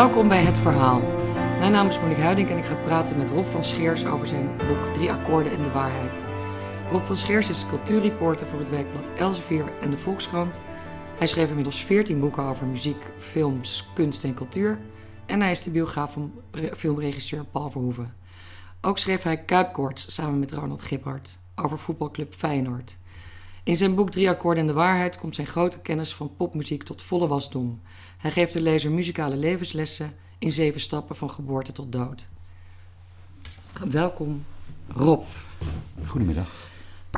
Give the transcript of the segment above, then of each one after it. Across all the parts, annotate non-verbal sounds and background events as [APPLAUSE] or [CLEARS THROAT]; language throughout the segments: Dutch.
Welkom bij Het Verhaal. Mijn naam is Monique Huiding en ik ga praten met Rob van Scheers over zijn boek Drie akkoorden en de waarheid. Rob van Scheers is cultuurreporter voor het werkblad Elsevier en de Volkskrant. Hij schreef inmiddels 14 boeken over muziek, films, kunst en cultuur. En hij is de biograaf van filmregisseur Paul Verhoeven. Ook schreef hij Kuipkoorts samen met Ronald Giphart over voetbalclub Feyenoord. In zijn boek Drie akkoorden en de waarheid komt zijn grote kennis van popmuziek tot volle wasdom. Hij geeft de lezer muzikale levenslessen in zeven stappen van geboorte tot dood. Welkom, Rob. Goedemiddag.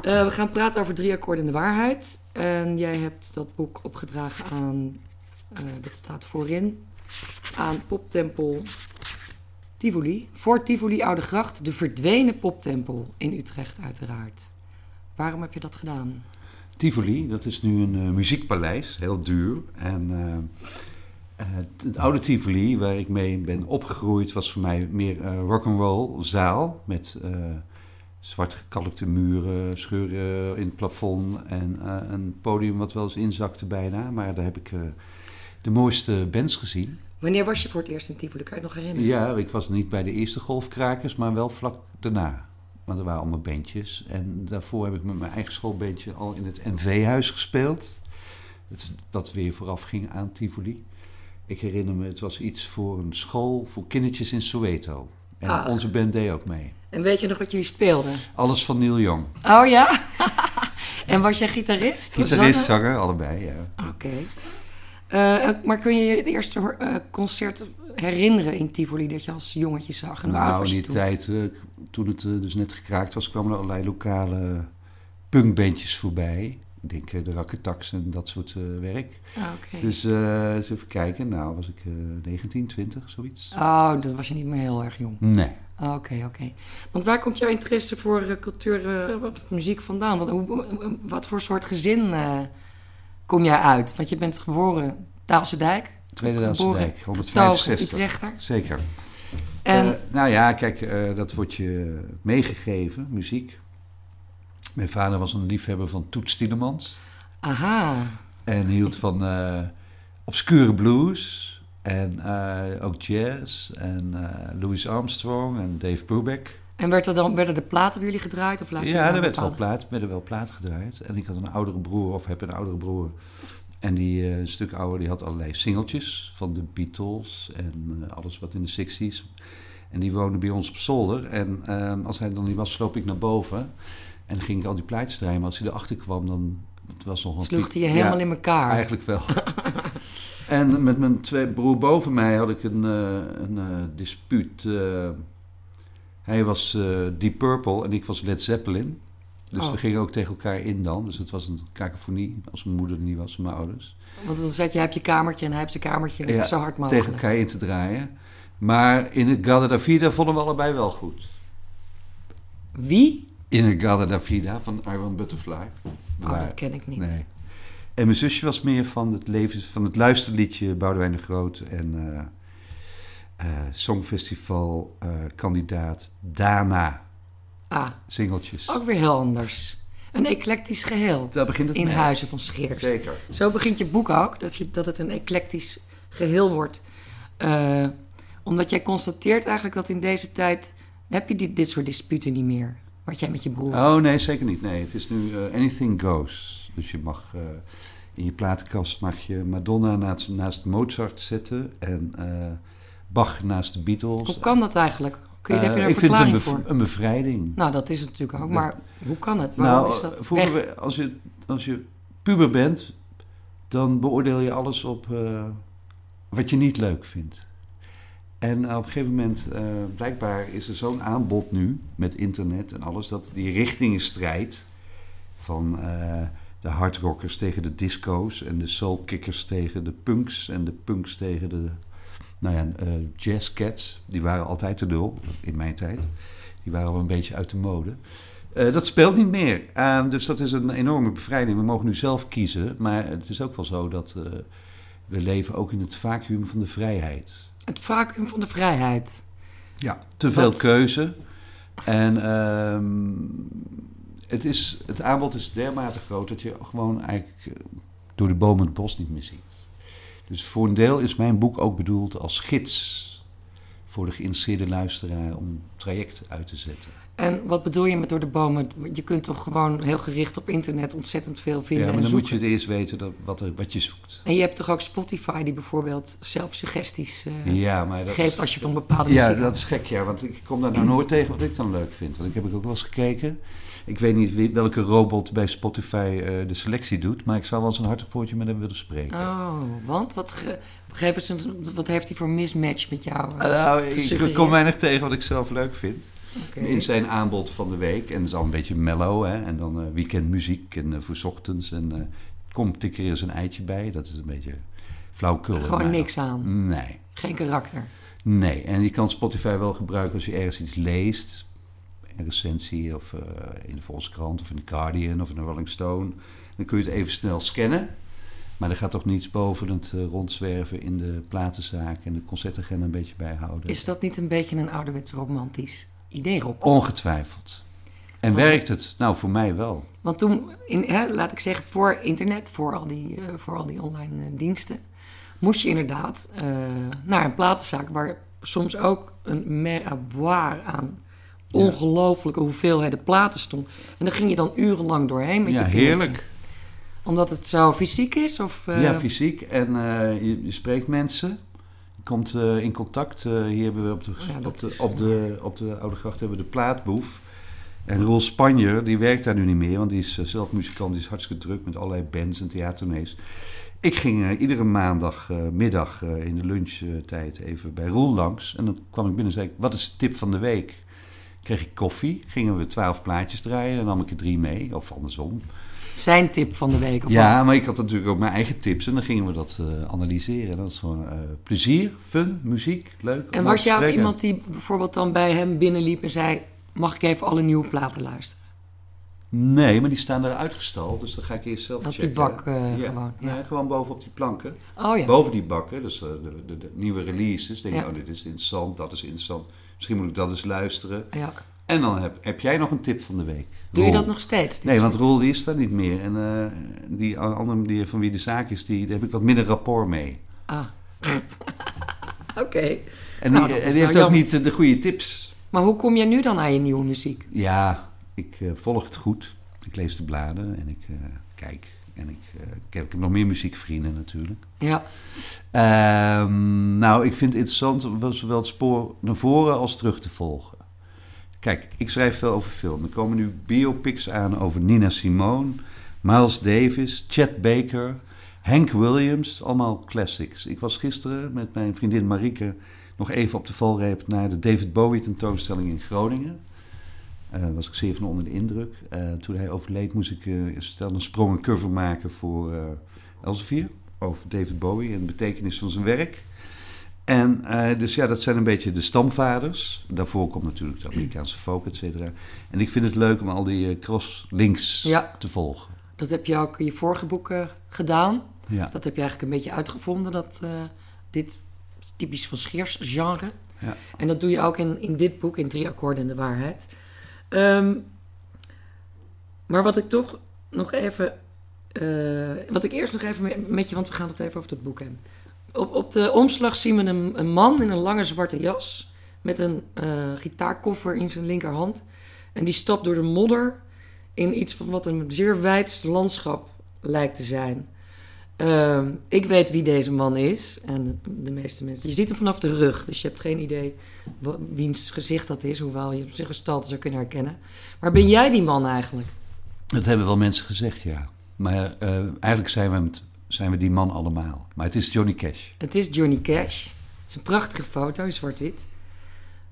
Uh, we gaan praten over drie akkoorden en de waarheid. En jij hebt dat boek opgedragen aan, uh, dat staat voorin, aan poptempel Tivoli. Voor Tivoli Oude Gracht, de verdwenen poptempel in Utrecht uiteraard. Waarom heb je dat gedaan? Tivoli, dat is nu een uh, muziekpaleis, heel duur. En uh, het oude Tivoli, waar ik mee ben opgegroeid, was voor mij meer uh, rock'n'roll zaal. Met zwart gekalkte muren, scheuren in het plafond en een podium wat wel eens inzakte bijna. Maar daar heb ik de mooiste bands gezien. Wanneer was je voor het eerst in Tivoli? Kan je het nog herinneren? Ja, ik was niet bij de eerste golfkrakers, maar wel vlak daarna. Want er waren allemaal bandjes. En daarvoor heb ik met mijn eigen schoolbandje al in het NV-huis gespeeld. Het, wat weer vooraf ging aan Tivoli. Ik herinner me, het was iets voor een school voor kindertjes in Soweto. En ah. onze band deed ook mee. En weet je nog wat jullie speelden? Alles van Neil Young. Oh ja? [LAUGHS] en was jij gitarist? Gitarist, zanger, allebei, ja. Oké. Uh, maar kun je je het eerste uh, concert herinneren in Tivoli dat je als jongetje zag? nou, in die tijd, uh, toen het dus net gekraakt was, kwamen er allerlei lokale punkbandjes voorbij. Ik denk de Rakketax en dat soort werk. Ah, okay. Dus eens even kijken, nou was ik 19, 20, zoiets. Oh, dan was je niet meer heel erg jong. Nee. Oké, okay, oké. Want waar komt jouw interesse voor cultuur, muziek vandaan? Hoe, wat voor soort gezin kom jij uit? Want je bent geboren Daalse Dijk. Tweede Daalse Dijk, 165. Utrechter. Zeker. En, uh, nou ja, kijk, uh, dat wordt je meegegeven, muziek. Mijn vader was een liefhebber van Toets Tielemans. Aha. En hield van uh, obscure blues. En ook jazz. En Louis Armstrong en Dave Brubeck. En werd er dan, werden de platen bij jullie gedraaid? Of ja, er werd wel plaat, werden wel platen gedraaid. En ik had een oudere broer, of heb een oudere broer. En die, uh, een stuk ouder, die had allerlei singeltjes van de Beatles en uh, alles wat in de 60s. En die woonde bij ons op zolder. En uh, als hij dan niet was, sloop ik naar boven. En ging ik al die plaatjes draaien. Maar als hij erachter kwam, dan het was nog een... Sloeg hij je helemaal ja, in elkaar? Eigenlijk wel. [LAUGHS] en met mijn twee broer boven mij had ik een, een dispuut hij was Deep Purple en ik was Led Zeppelin. Dus Oh. we gingen ook tegen elkaar in dan. Dus het was een kakofonie als mijn moeder er niet was, mijn ouders. Want dan zat jij op je kamertje en hij op zijn kamertje en Ja, zo hard mogelijk. Tegen elkaar in te draaien. Maar in het Gada da Vida vonden we allebei wel goed. Wie? In het Gada da Vida van Iron Butterfly. Oh, Maar- dat ken ik niet. Nee. En mijn zusje was meer van het, leven, van het luisterliedje Boudewijn de Groot en eh, eh, Songfestival eh, kandidaat Dana. Ah, Singeltjes. ook weer heel anders. Een eclectisch geheel Daar begint het in mee. Huizen van Scheers. Zeker. Zo begint je boek ook, dat, je, dat het een eclectisch geheel wordt. Eh, omdat jij constateert eigenlijk dat in deze tijd... heb je dit, dit soort disputen niet meer. Wat jij met je broer... Oh nee, zeker niet. Nee, het is nu eh, anything goes. Dus je mag eh, in je platenkast mag je Madonna naast, naast Mozart zetten en Bach naast de Beatles. Hoe kan dat eigenlijk? Kun je, heb je Eh, ik vind het een, verklaring bev- voor? een bevrijding. Nou, dat is het natuurlijk ook. Maar hoe kan het? Waarom nou, is dat vroeger, weg? we- als je, als je puber bent, dan beoordeel je alles op eh, wat je niet leuk vindt. En op een gegeven moment, eh, blijkbaar is er zo'n aanbod nu met internet en alles, dat die richtingenstrijd van eh, de hardrockers tegen de disco's en de soulkickers tegen de punks en de punks tegen de nou ja, eh, jazzcats, die waren altijd de nul in mijn tijd. Die waren al een beetje uit de mode. Eh, dat speelt niet meer. Dus dat is een enorme bevrijding. We mogen nu zelf kiezen. Maar het is ook wel zo dat eh, we leven ook in het vacuüm van de vrijheid. Het vacuüm van de vrijheid. Ja. Te veel keuze. En ehm, het, is, het aanbod is dermate groot dat je gewoon eigenlijk door de bomen het bos niet meer ziet. Dus voor een deel is mijn boek ook bedoeld als gids voor de geïnteresseerde luisteraar om traject uit te zetten. En wat bedoel je met door de bomen? Je kunt toch gewoon heel gericht op internet ontzettend veel vinden. Ja, maar en dan moet je het eerst weten dat, wat, er, wat je zoekt. En je hebt toch ook Spotify die bijvoorbeeld zelf suggesties eh, Ja, maar dat, geeft als je van bepaalde ja, muziek dat is gek, ja. Want ik kom daar nou nooit tegen wat ik dan leuk vind. Want ik heb ook wel eens gekeken. Ik weet niet wie, welke robot bij Spotify eh, de selectie doet. Maar ik zou wel eens een hartig woordje met hem willen spreken. Oh, want wat, eens een, wat heeft hij voor mismatch met jou? Ah, Nou, ik kom weinig tegen wat ik zelf leuk vind. In zijn aanbod van de week. En al een beetje mellow. Hè? En dan eh, weekendmuziek en eh, voor 's ochtends. En eh komt er keer eens een eitje bij. Dat is een beetje flauwkul. Gewoon niks aan. Nee. Geen karakter. Nee. En je kan Spotify wel gebruiken als je ergens iets leest. Een recensie of eh, in de Volkskrant of in de Guardian of in de Rolling Stone. Dan kun je het even snel scannen. Maar er gaat toch niets boven het eh, rondzwerven in de platenzaak en de concertagenda een beetje bijhouden. Is dat niet een beetje een ouderwets romantisch idee, Rob? Ongetwijfeld. En werkt het? Nou, voor mij wel. Want toen, in, hè, laat ik zeggen, voor internet, voor al die, eh, voor al die online diensten, moest je inderdaad naar een platenzaak waar soms ook een mer à boire aan ongelooflijke hoeveelheden platen stond. En daar ging je dan urenlang doorheen met Ja, je heerlijk. Omdat het zo fysiek is? Of, eh, Ja, fysiek. En eh, je, je spreekt mensen. Je komt eh, in contact. Hier hebben we op de, Ja, op, de, is, op, de, op de Oude Gracht hebben we de plaatboef. En Roel Spanjer, die werkt daar nu niet meer. Want die is zelf muzikant. Die is hartstikke druk met allerlei bands en theatertournees. Ik ging iedere maandagmiddag middag in de lunchtijd even bij Roel langs. En dan kwam ik binnen en zei ik, wat is de tip van de week? Kreeg ik koffie, gingen we twaalf plaatjes draaien. Dan nam ik er drie mee, of andersom. Zijn tip van de week? Of wat? Ja, maar ik had natuurlijk ook mijn eigen tips en dan gingen we dat eh, analyseren. Dat is gewoon eh, plezier, fun, muziek, leuk. En was spreken. iemand die bijvoorbeeld dan bij hem binnenliep en zei: Mag ik even alle nieuwe platen luisteren? Nee, maar die staan daar uitgestald, dus dan ga ik eerst zelf Dat die checken. bak, eh, ja. gewoon, ja. Nee, gewoon bovenop die planken. Oh ja. Boven die bakken, dus de, de, de nieuwe releases. Denk je, oh, dit is interessant, dat is interessant. Misschien moet ik dat eens luisteren. ja. En dan heb, heb jij nog een tip van de week? Doe je dat nog steeds? Nee, want Roel die is daar niet meer. En eh, die andere die, van wie de zaak is, die, daar heb ik wat minder rapport mee. Ah. [LAUGHS] Oké. En Nou, die, dat en die heeft nou ook jammer. niet eh, de goede tips. Maar hoe kom jij nu dan aan je nieuwe muziek? Ja, ik eh, volg het goed. Ik lees de bladen en ik kijk. En ik, eh, ik, heb, ik heb nog meer muziekvrienden natuurlijk. Ja. Ehm, nou, ik vind het interessant om zowel het spoor naar voren als terug te volgen. Kijk, ik schrijf veel over film. Er komen nu biopics aan over Nina Simone, Miles Davis, Chet Baker, Hank Williams. Allemaal classics. Ik was gisteren met mijn vriendin Marieke nog even op de valreep naar de David Bowie tentoonstelling in Groningen. Eh was ik zeer van onder de indruk. Eh, toen hij overleed moest ik stel een sprong een cover maken voor Elsevier. Over David Bowie en de betekenis van zijn werk. En dus ja, dat zijn een beetje de stamvaders. Daarvoor komt natuurlijk de Amerikaanse folk, et cetera. En ik vind het leuk om al die crosslinks Ja. te volgen. Dat heb je ook in je vorige boeken gedaan. Ja. Dat heb je eigenlijk een beetje uitgevonden, dat dit is typisch van Scheers genre. Ja. En dat doe je ook in, in dit boek, in Drie Akkoorden en de Waarheid. Ehm, maar wat ik toch nog even... eh, wat ik eerst nog even met- je, want we gaan het even over het boek hebben. Op, op de omslag zien we een, een man in een lange zwarte jas... met een eh, gitaarkoffer in zijn linkerhand. En die stapt door de modder in iets van wat een zeer wijds landschap lijkt te zijn. Ehm, ik weet wie deze man is. En de meeste mensen. Je ziet hem vanaf de rug. Dus je hebt geen idee wiens gezicht dat is. Hoewel je zijn gestalte zou kunnen herkennen. Maar ben jij die man eigenlijk? Dat hebben wel mensen gezegd, ja. Maar eh, eigenlijk zijn we, het- zijn we die man allemaal. Maar het is Johnny Cash. Het is Johnny Cash. Het is een prachtige foto, zwart-wit.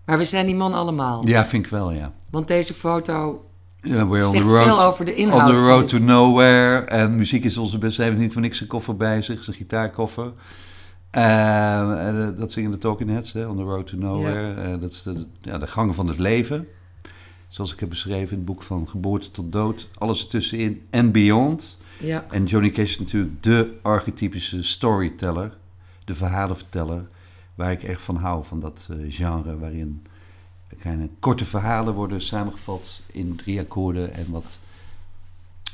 Maar we zijn die man allemaal. Ja, vind ik wel, ja. Want deze foto Ja, we're on zegt the road, veel over de inhoud. on the road to nowhere. En muziek is onze beste. Hij heeft niet voor niks een koffer bij zich, zijn gitaarkoffer. Eh, eh, dat zingen de Talking Heads, hè, on the road to nowhere. Eh, dat is de, ja, de gang van het leven. Zoals ik heb beschreven in het boek van Geboorte tot Dood. Alles ertussenin en beyond. Ja, En Johnny Cash is natuurlijk de archetypische storyteller. De verhalenverteller. Waar ik echt van hou, van dat eh, genre waarin kleine korte verhalen worden samengevat in drie akkoorden en wat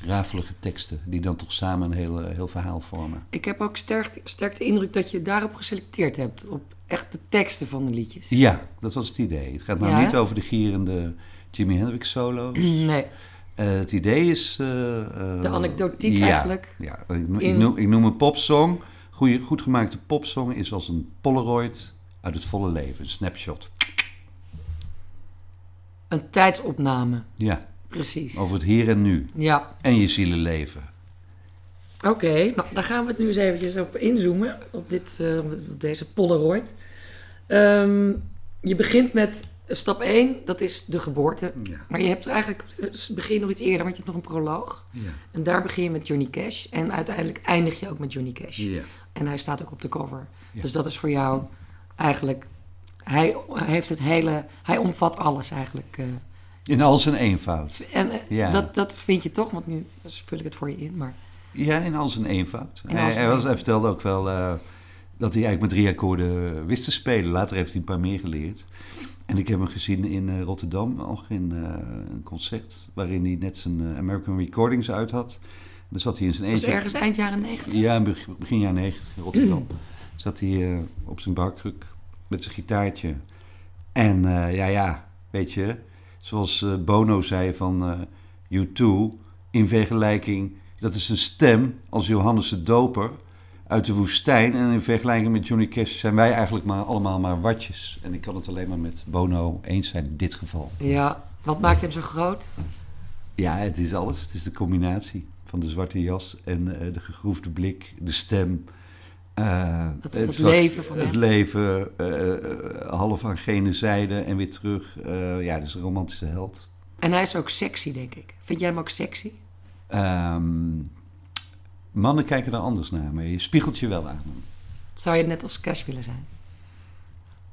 rafelige teksten, die dan toch samen een heel, heel verhaal vormen. Ik heb ook sterk, sterk de indruk dat je daarop geselecteerd hebt. Op echt de teksten van de liedjes. Ja, dat was het idee. Het gaat nou Ja, niet over de gierende Jimi Hendrix solo's. Nee, Eh, het idee is... eh, eh, De anekdotiek ja, eigenlijk. Ja, ik, ik In- noem, ik noem een popsong. Goeie, goed gemaakte popsong is als een polaroid uit het volle leven. Een snapshot. Een tijdsopname. Ja, Precies. over het hier en nu. Ja, En je zielenleven. oké. Nou, daar gaan we het nu eens eventjes op inzoomen. Op, dit, eh, op deze Polaroid. Ehm, je begint met stap 1, dat is de geboorte. Ja. Maar je hebt eigenlijk, eh, begin nog iets eerder, want je hebt nog een proloog. Ja. En daar begin je met Johnny Cash. En uiteindelijk eindig je ook met Johnny Cash. ja. En hij staat ook op de cover. Ja. Dus dat is voor jou eigenlijk. Hij, hij heeft het hele. Hij omvat alles eigenlijk. eh. In al zijn eenvoud. en eh, Ja. dat, dat vind je toch, want nu vul ik het voor je in. Maar Ja, in al zijn eenvoud. Hij, zijn hij was, hij vertelde ook wel eh, dat hij eigenlijk met drie akkoorden wist te spelen. Later heeft hij een paar meer geleerd. En ik heb hem gezien in Rotterdam, nog in een concert... waarin hij net zijn American Recordings uit had. En dan zat hij in zijn eentje... ergens eind jaren negentig. Ja, begin, begin jaren 90 in Rotterdam. Zat hij op zijn barkruk met zijn gitaartje. En eh, ja, ja, weet je, zoals eh, Bono zei van eh U2, in vergelijking, dat is een stem als Johannes de Doper uit de woestijn. En in vergelijking met Johnny Cash zijn wij eigenlijk maar allemaal maar watjes. En ik kan het alleen maar met Bono eens zijn in dit geval. Ja, wat maakt hem zo groot? Ja, het is alles. Het is de combinatie van de zwarte jas en de gegroefde blik, de stem. Eh, Dat- het leven van Het hem. leven, eh, eh, half aan gene zijde en weer terug. Ja, dat is een romantische held. En hij is ook sexy, denk ik. Vind jij hem ook sexy? Ehm, mannen kijken er anders naar, maar je spiegelt je wel aan. hem. Zou je net als Cash willen zijn?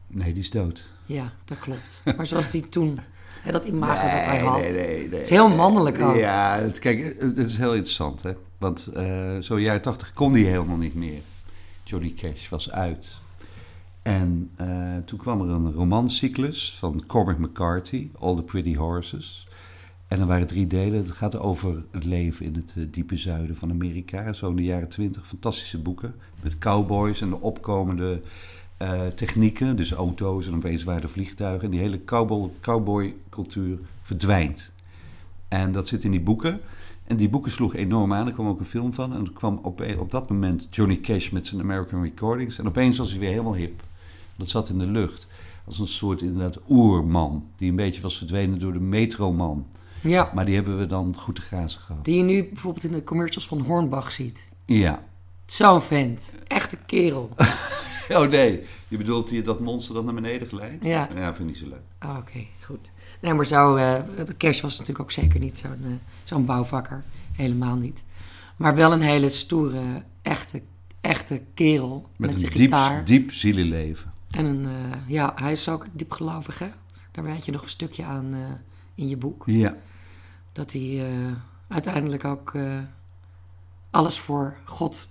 Nee, die is dood. Ja, dat klopt. Maar zoals hij toen, hè, dat imago dat hij had. nee, nee, nee. Het is heel mannelijk ook. Ja, het, kijk, het is heel interessant, hè. Want eh zo jaren tachtig kon hij helemaal niet meer. Johnny Cash was uit. En eh, toen kwam er een romancyclus van Cormac McCarthy, All the Pretty Horses. En er waren drie delen. Het gaat over het leven in het eh, diepe zuiden van Amerika. Zo in de jaren twintig. Fantastische boeken. Met cowboys en de opkomende eh, technieken. Dus auto's en opeens waren er vliegtuigen. En die hele cowboy, cowboy-cultuur verdwijnt. En dat zit in die boeken. En die boeken sloegen enorm aan. Er kwam ook een film van. En er kwam op, op dat moment Johnny Cash met zijn American Recordings. En opeens was hij weer helemaal hip. Dat zat in de lucht. Als een soort inderdaad oerman. Die een beetje was verdwenen door de metroman. Ja, Maar die hebben we dan goed te grazen gehad. die je nu bijvoorbeeld in de commercials van Hornbach ziet. Ja. Zo'n vent. Echte kerel. [LAUGHS] [LAUGHS] Oh nee, je bedoelt hier dat monster dat naar beneden glijdt? Ja. Ja, vind ik zo leuk. Ah, Oké, goed. Nee, maar zo, Cash was natuurlijk ook zeker niet zo'n eh, zo'n bouwvakker. Helemaal niet. Maar wel een hele stoere, echte, echte kerel met, Met, zijn een diep, gitaar. diep zielenleven. En een, eh, ja, hij is ook diepgelovig, hè? Daar wijd je nog een stukje aan in je boek. Ja. Dat hij uiteindelijk ook alles voor God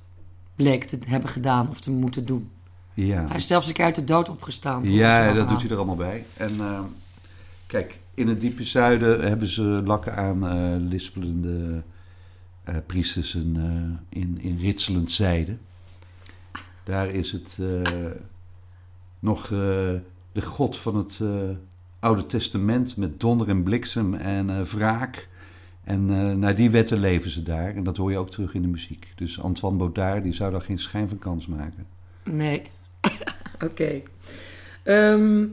bleek te hebben gedaan of te moeten doen. Ja. Hij is zelfs een keer uit de dood opgestaan. Ja, dat doet hij er allemaal bij. En eh, kijk, in het diepe zuiden hebben ze lakken aan eh, lispelende eh priestersen eh, in, in ritselend zijde. Daar is het nog de god van het Oude Testament met donder en bliksem en wraak. En naar die wetten leven ze daar. En dat hoor je ook terug in de muziek. Dus Antoine Baudard die zou daar geen schijn van kans maken. Nee. [LAUGHS] Oké. Ehm,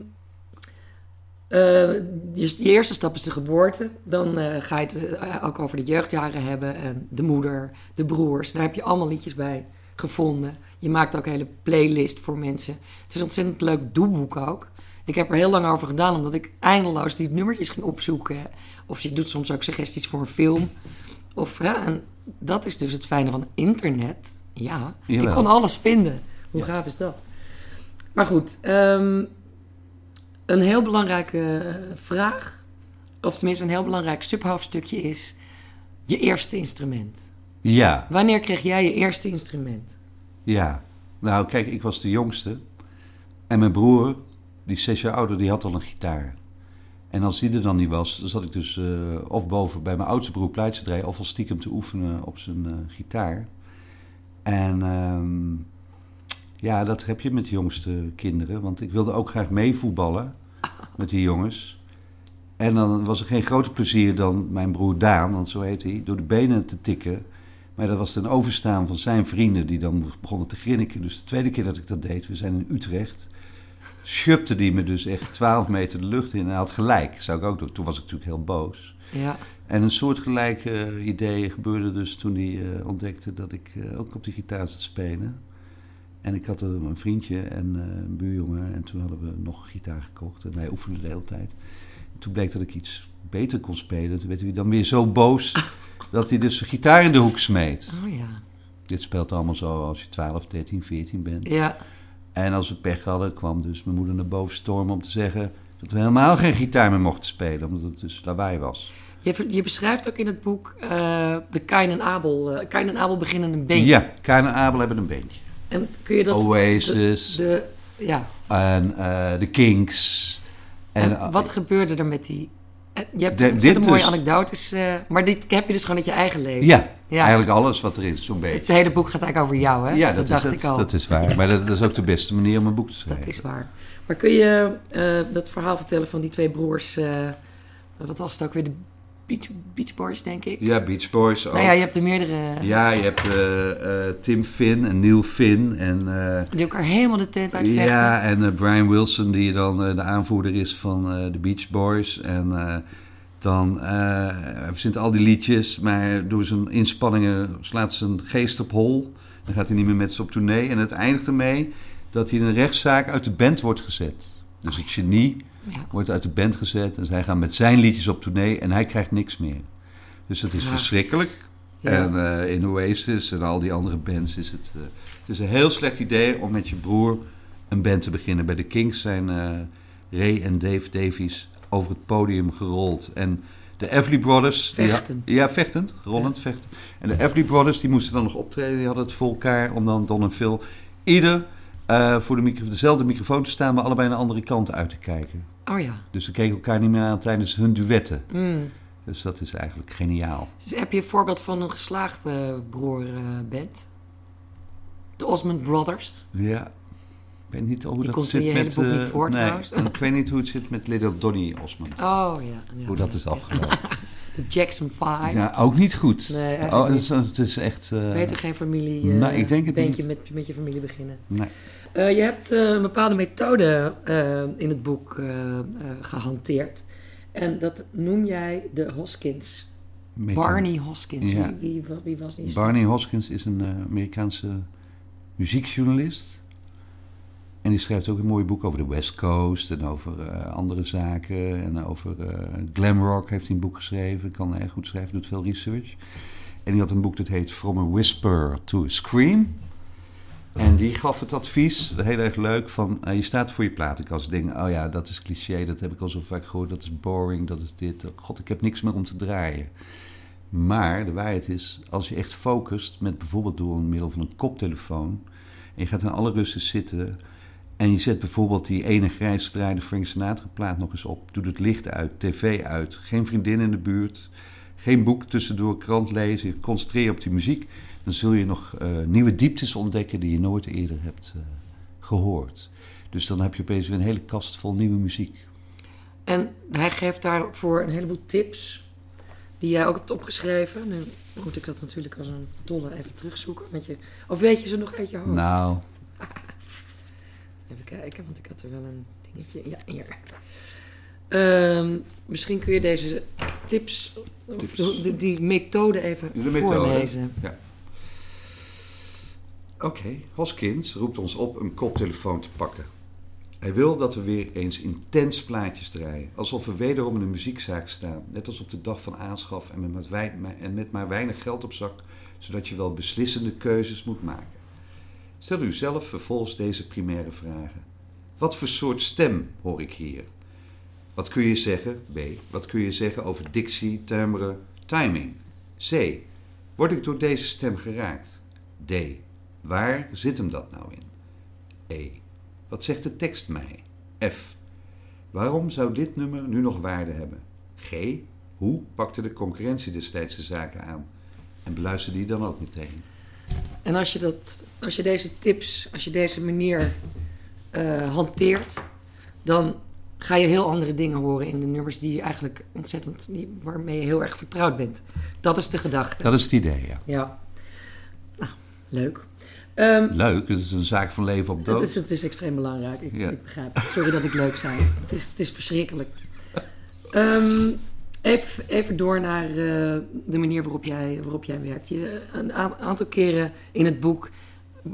eh, je, je eerste stap is de geboorte. Dan eh, ga je het eh, ook over de jeugdjaren hebben. En de moeder, de broers. Daar heb je allemaal liedjes bij gevonden. Je maakt ook een hele playlist voor mensen. Het is een ontzettend leuk doelboek ook. Ik heb er heel lang over gedaan, omdat ik eindeloos die nummertjes ging opzoeken. Of je doet soms ook suggesties voor een film. Of, ja, en dat is dus het fijne van internet. Ja, Jawel. ik kon alles vinden. Hoe Ja. gaaf is dat? Maar goed, ehm, een heel belangrijke eh, vraag, of tenminste een heel belangrijk subhoofdstukje is je eerste instrument. Ja, Wanneer kreeg jij je eerste instrument? Ja, nou kijk, ik was de jongste. En mijn broer, die is zes jaar ouder, die had al een gitaar. En als die er dan niet was, dan zat ik dus eh, of boven bij mijn oudste broer rijden, of al stiekem te oefenen op zijn eh, gitaar. En ehm, ja, dat heb je met de jongste kinderen, want ik wilde ook graag meevoetballen met die jongens. En dan was er geen groter plezier dan mijn broer Daan, want zo heet hij, door de benen te tikken. Maar dat was ten overstaan van zijn vrienden die dan begonnen te grinniken. Dus de tweede keer dat ik dat deed, we zijn in Utrecht, schubte die me dus echt 12 meter de lucht in. En hij had gelijk, zou ik ook doen. Toen was ik natuurlijk heel boos. Ja. En een soortgelijke uh, idee gebeurde dus toen hij uh, ontdekte dat ik uh, ook op die gitaar zat spelen. En ik had een vriendje en een buurjongen en toen hadden we nog een gitaar gekocht. En wij oefenden de hele tijd. En toen bleek dat ik iets beter kon spelen. Toen werd hij dan weer zo boos [LAUGHS] dat hij dus de gitaar in de hoek smeet. Oh ja. Dit speelt allemaal zo als je 12, 13, 14 bent. Ja. En als we pech hadden, kwam dus mijn moeder naar boven stormen om te zeggen dat we helemaal geen gitaar meer mochten spelen, omdat het dus lawaai was. Je, je beschrijft ook in het boek uh, de Kain en Abel. Uh, Kain en Abel beginnen een beentje. Ja, Kain en Abel hebben een beentje. En kun je dat... Oasis. De, de ja. En uh, de Kinks. En, en wat gebeurde er met die... Je hebt de, dit mooie dus, anekdotes, maar dit heb je dus gewoon uit je eigen leven. Ja, ja. eigenlijk alles wat er is, zo'n beetje. Het hele boek gaat eigenlijk over jou, hè? Ja, dat, dat is, dacht ik al. dat is waar. Maar dat, dat, is ook de beste manier om een boek te schrijven. Dat is waar. Maar kun je uh, dat verhaal vertellen van die twee broers... Uh, wat was het ook weer? De Beach, Beach Boys, denk ik? Ja, Beach Boys ook. Nou ja, je hebt er meerdere... Ja, je hebt uh, Tim Finn en Neil Finn. En, die elkaar helemaal de tent uitvechten. Ja, en Brian Wilson, die dan de aanvoerder is van de Beach Boys. En dan verzint al die liedjes, maar door zijn inspanningen slaat zijn geest op hol. Dan gaat hij niet meer met ze op tournee. En het eindigt ermee dat hij in een rechtszaak uit de band wordt gezet. Dus het genie ja. wordt uit de band gezet en zij gaan met zijn liedjes op tournee en hij krijgt niks meer. Dus dat is ja. verschrikkelijk. Ja. En uh, in Oasis en al die andere bands is het, uh, het is een heel slecht idee om met je broer een band te beginnen. Bij de Kings zijn uh, Ray en Dave Davies over het podium gerold. En de Everly Brothers... Vechtend. Die, ja, vechtend. Rollend, ja. vechtend. En de Everly Brothers die moesten dan nog optreden. Die hadden het voor elkaar om dan Don en Phil... Ieder uh, voor de micro dezelfde microfoon te staan, maar allebei naar andere kanten uit te kijken. Oh ja. Dus ze keken elkaar niet meer aan tijdens hun duetten. Mm. Dus dat is eigenlijk geniaal. Dus heb je een voorbeeld van een geslaagde broorband? De Osmond Brothers? Ja. Ik weet niet hoe Die dat zit je met... boek niet voor, nee, trouwens. ik weet niet hoe het zit met Little Donny Osmond. Oh ja. ja hoe dat ja. is afgelopen. [LAUGHS] De Jackson 5. Ja, ook niet goed. Nee, oh, eigenlijk het is, het is echt... Uh, Beter geen familie... Uh, nee, ik denk het bandje niet. Met, met je familie beginnen. Nee. Uh, je hebt uh, een bepaalde methode uh, in het boek gehanteerd. En dat noem jij de Hoskins. Met Barney Hoskins. Ja. Wie, wie, wie, was die? Barney Hoskins is een Amerikaanse muziekjournalist. En die schrijft ook een mooi boek over de West Coast en over andere zaken. En over glam rock heeft hij een boek geschreven. Kan erg goed schrijven, doet veel research. En die had een boek dat heet From a Whisper to a Scream. En die gaf het advies, heel erg leuk, van uh, je staat voor je platenkast. Denk, oh ja, dat is cliché, dat heb ik al zo vaak gehoord, dat is boring, dat is dit. God, ik heb niks meer om te draaien. Maar de waarheid is, als je echt focust, met bijvoorbeeld door middel van een koptelefoon, en je gaat in alle rust zitten en je zet bijvoorbeeld die ene grijs gedraaide Frank Sinatra plaat nog eens op, doet het licht uit, tv uit, geen vriendin in de buurt, geen boek tussendoor, krant lezen, concentreer je op die muziek dan zul je nog uh, nieuwe dieptes ontdekken die je nooit eerder hebt uh, gehoord. Dus dan heb je opeens weer een hele kast vol nieuwe muziek. En hij geeft daarvoor een heleboel tips die jij ook hebt opgeschreven. Nu moet ik dat natuurlijk als een dolle even terugzoeken. Met je, of weet je ze nog uit je hoofd? Nou. [LAUGHS] Even kijken, want ik had er wel een dingetje. Ja, hier. Um, misschien kun je deze tips, tips. Die, die, methode even de voorlezen. Methode. Ja. Oké, okay. Hoskins roept ons op een koptelefoon te pakken. Hij wil dat we weer eens intens plaatjes draaien, alsof we wederom in een muziekzaak staan, net als op de dag van aanschaf en met, en met maar weinig geld op zak, zodat je wel beslissende keuzes moet maken. Stel u zelf vervolgens deze primaire vragen. Wat voor soort stem hoor ik hier? Wat kun je zeggen? B. Wat kun je zeggen over dictie, timbre, timing? C. Word ik door deze stem geraakt? D. Waar zit hem dat nou in? E. Wat zegt de tekst mij? F. Waarom zou dit nummer nu nog waarde hebben? G. Hoe pakte de concurrentie destijds de zaken aan? En beluister die dan ook meteen. En als je, dat, als je deze tips, als je deze manier eh, hanteert, dan ga je heel andere dingen horen in de nummers die je eigenlijk ontzettend, die, waarmee je heel erg vertrouwd bent. Dat is de gedachte. Dat is het idee, ja. Ja. Nou, leuk. Ehm, Leuk, het is een zaak van leven op dood. het, is, het is extreem belangrijk. Ik, Ja. ik begrijp. Sorry dat ik leuk zei. Het is, het is verschrikkelijk. Ehm, even, even door naar eh, de manier waarop jij, waarop jij werkt. Je, een aantal keren in het boek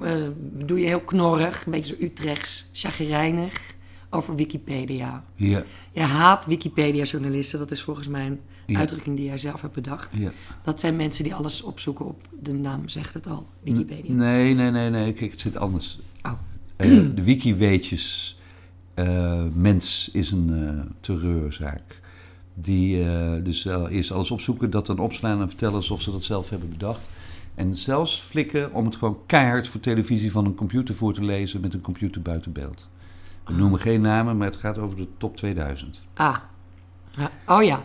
eh, doe je heel knorrig, een beetje zo Utrechts, chagrijnig over Wikipedia. Ja, Je haat Wikipedia-journalisten, dat is volgens mij een Ja. uitdrukking die jij zelf hebt bedacht. ja. Dat zijn mensen die alles opzoeken op de naam, zegt het al, Wikipedia. Nee, nee, nee, nee. Kijk, het zit anders. Oh. Eh, de wiki-weetjes eh, mens is een eh, terreurzaak. Die dus eerst alles opzoeken, dat dan opslaan en vertellen alsof ze dat zelf hebben bedacht. En zelfs flikken om het gewoon keihard voor televisie van een computer voor te lezen met een computer buiten beeld. We noemen geen namen, maar het gaat over de top 2000. Ah. Oh ja.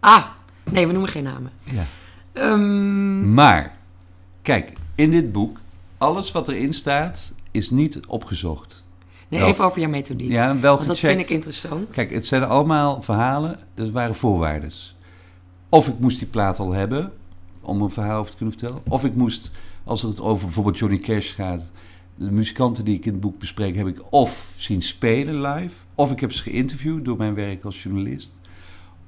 Ah. Nee, we noemen geen namen. Ja. Ehm, Maar, kijk, in dit boek, alles wat erin staat, is niet opgezocht. nee, Wel- even over jouw methodiek. Ja, wel Want dat gecheckt. vind ik interessant. Kijk, het zijn allemaal verhalen, dat waren voorwaarden. Of ik moest die plaat al hebben, om een verhaal over te kunnen vertellen. Of ik moest, als het over bijvoorbeeld Johnny Cash gaat... de muzikanten die ik in het boek bespreek, heb ik of zien spelen live... of ik heb ze geïnterviewd door mijn werk als journalist...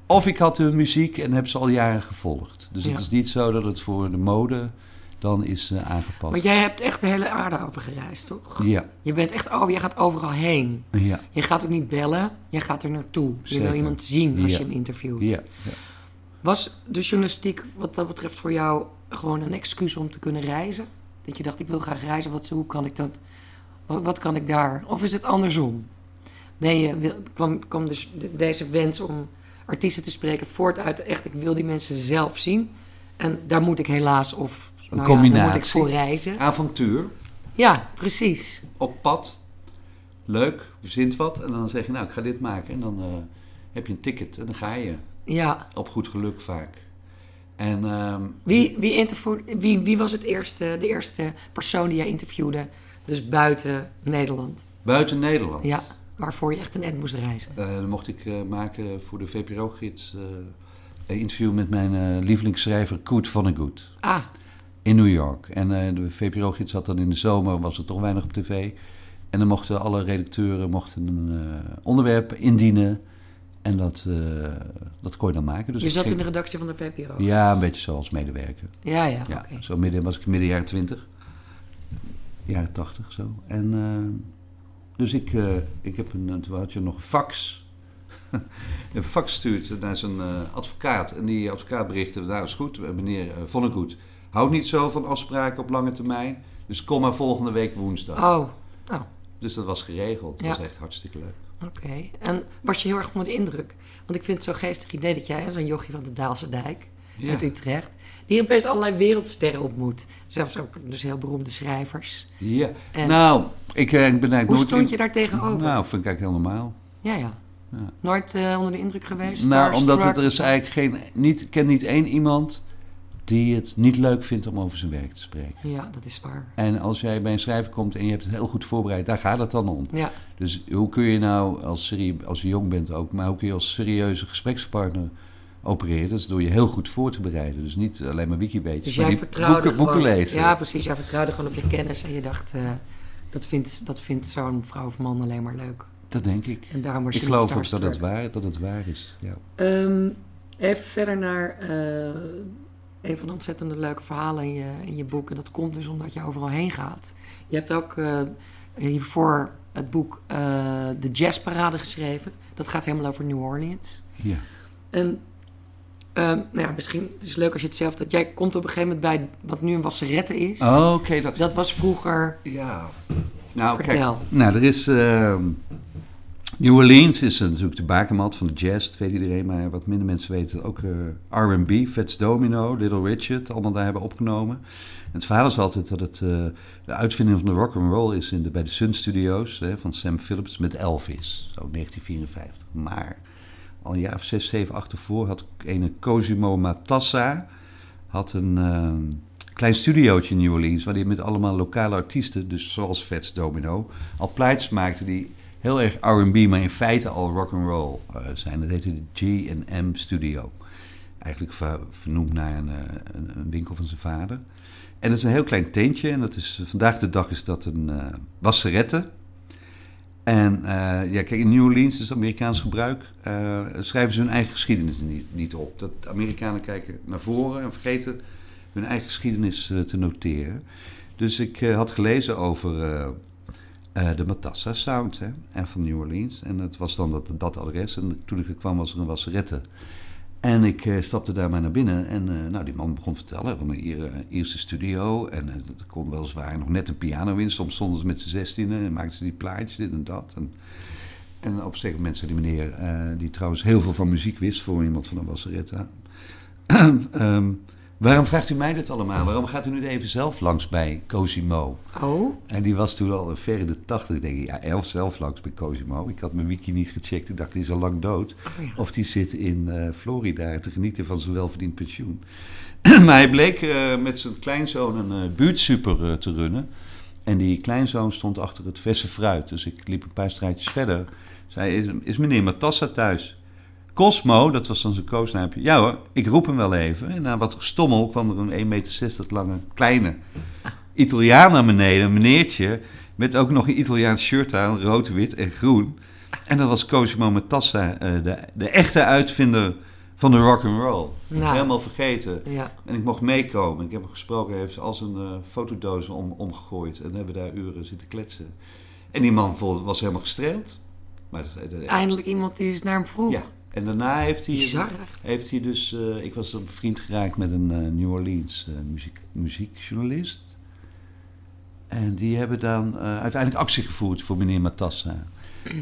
of ik had hun muziek en heb ze al jaren gevolgd. Dus Ja. het is niet zo dat het voor de mode dan is eh, aangepast. Want jij hebt echt de hele aarde over gereisd, toch? Ja, Je bent echt over, je gaat overal heen. ja, Je gaat ook niet bellen, je gaat er naartoe. Je wil iemand zien als Ja. je hem interviewt. ja. ja. Was de journalistiek wat dat betreft voor jou gewoon een excuus om te kunnen reizen? Dat je dacht, ik wil graag reizen, wat, hoe kan ik dat? Wat, wat kan ik daar? Of is het andersom? Nee, je wil, kwam, kwam dus de- deze wens om artiesten te spreken voort uit echt, ik wil die mensen zelf zien. En daar moet ik helaas, of nou ja, daar moet ik combinatie. voor reizen. Avontuur, Ja, precies. op pad. Leuk, verzint wat. En dan zeg je, nou, ik ga dit maken. En dan eh, heb je een ticket en dan ga je. Ja. Op goed geluk vaak. En ehm, Wie, wie, interview- wie, wie was het eerste, de eerste persoon die jij interviewde, dus buiten Nederland? buiten Nederland. Ja, waarvoor je echt een end moest reizen. Eh, dan mocht ik eh, maken voor de VPRO-gids eh, een interview met mijn lievelingsschrijver Koet Vonnegut. Ah, In New York. En de VPRO-gids had dan in de zomer, was er toch weinig op tv. En dan mochten alle redacteuren mochten een onderwerp indienen. En dat, eh, dat kon je dan maken. Dus je zat ging- in de redactie van de VPRO. Ja, een beetje zoals medewerker. Ja, ja, zo midden was ik midden jaren twintig. Jaren tachtig zo. En eh, dus ik, eh, ik heb een, toen had je nog een fax. [LAUGHS] een fax stuurt naar zijn advocaat. En die advocaat berichtte, nou is goed, meneer uh, Vonnegut. Houdt niet zo van afspraken op lange termijn. Dus kom maar volgende week woensdag. Oh, nou, Dus dat was geregeld. Dat Ja. was echt hartstikke leuk. Oké. En was je heel erg onder de indruk? Want ik vind het zo'n geestig idee dat jij, zo'n jochie van de Daalse Dijk Ja. uit Utrecht, die opeens allerlei wereldsterren ontmoet. Zelfs ook dus heel beroemde schrijvers. Ja. En- nou, ik, eh, ik ben eigenlijk Hoe nooit... stond je daar tegenover? Nou, vind ik eigenlijk heel normaal. Ja, ja. Ja. Nooit eh, onder de indruk geweest? Nou, omdat het, er is eigenlijk geen... Niet, ik ken niet één iemand die het niet leuk vindt om over zijn werk te spreken. Ja, dat is waar. En als jij bij een schrijver komt en je hebt het heel goed voorbereid, daar gaat het dan om. Ja, Dus hoe kun je nou, als, serie, als je jong bent ook, maar hoe kun je als serieuze gesprekspartner opereren? Dat is door je heel goed voor te bereiden. Dus niet alleen maar wikiweetjes, dus maar jij die vertrouwde boeken, gewoon... boeken lezen. Ja, precies. Jij vertrouwde gewoon op je kennis en je dacht... eh, dat vindt, dat vindt zo'n vrouw of man alleen maar leuk. Dat denk ik. En daarom was je Ik geloof ook dat het waar, dat het waar is. Ja. Ehm, even verder naar eh, een van de ontzettende leuke verhalen in je, in je boek. En dat komt dus omdat je overal heen gaat. Je hebt ook eh, hiervoor het boek eh, De Jazzparade geschreven. Dat gaat helemaal over New Orleans. ja. En ehm, nou ja, misschien het is leuk als je het zelf... dat jij komt op een gegeven moment bij wat nu een wasserette is. Oh, Oké, dat Dat was vroeger... Ja. Nou, Vertel. kijk. Nou, er is... New Orleans is eh, natuurlijk de bakermat van de jazz, dat weet iedereen, maar wat minder mensen weten ook uh, R&B, Fats Domino, Little Richard, allemaal daar hebben opgenomen. En het verhaal is altijd dat het uh, de uitvinding van de rock and roll is in de, bij de Sun Studios hè, van Sam Phillips met Elvis, zo 1954. Maar al een jaar of zes, zeven, acht ervoor had een Cosimo Matassa had een uh, klein studiootje in New Orleans waar hij met allemaal lokale artiesten, dus zoals Fats Domino, al plaats maakte die heel erg R&B, maar in feite al rock and roll uh, zijn. Dat heette de G&M Studio. Eigenlijk ver, vernoemd naar een, een, een, winkel van zijn vader. En dat is een heel klein tentje. En dat is, vandaag de dag is dat een uh, wasserette. En ja, kijk, in New Orleans is Amerikaans gebruik. Schrijven ze hun eigen geschiedenis niet, niet, op. Dat Amerikanen kijken naar voren en vergeten hun eigen geschiedenis te noteren. Dus ik had gelezen over de Matassa Sound hè, en van New Orleans. En het was dan dat, dat adres. En toen ik er kwam was er een wasserette. En ik uh, stapte daar maar naar binnen en uh, nou, die man begon te vertellen van een eerste studio. En er kon weliswaar nog net een piano in. Soms stonden ze met z'n zestienen en maakten ze die plaatjes, dit en dat. En, en op een zeker moment zei die meneer, die trouwens heel veel van muziek wist voor iemand van een wasseretta. [CLEARS THROAT] um, Waarom vraagt u mij dit allemaal? Waarom gaat u niet even zelf langs bij Cosimo? Oh. En die was toen al ver in de tachtig. Ik denk, ja, elf zelf langs bij Cosimo. Ik had mijn wiki niet gecheckt. Ik dacht, die is al lang dood. Oh, ja. Of die zit in uh, Florida te genieten van zijn welverdiend pensioen. [CLEARS THROAT] maar hij bleek uh, met zijn kleinzoon een uh, buurtsuper te runnen. En die kleinzoon stond achter het verse fruit. Dus ik liep een paar straatjes verder. Zei, is, is meneer Matassa thuis? Cosmo, dat was dan zijn koosnaampje. Ja hoor, ik roep hem wel even. En na wat gestommel kwam er een 1,60 meter lange, kleine Italiaan naar beneden. Een meneertje met ook nog een Italiaans shirt aan, rood, wit en groen. En dat was Cosimo Matassa, uh, de, de echte uitvinder van de rock and roll. Nou. Helemaal vergeten. Ja. En ik mocht meekomen. Ik heb hem gesproken, hij heeft als een uh, fotodoos om, omgegooid. En hebben we daar uren zitten kletsen. En die man was helemaal gestreeld. Maar, Eindelijk iemand die eens naar hem vroeg. Ja. En daarna heeft hij, Bizar, heeft hij dus... Uh, ik was een vriend geraakt met een uh, New Orleans uh, muziek, muziekjournalist. En die hebben dan uiteindelijk actie gevoerd voor meneer Matassa.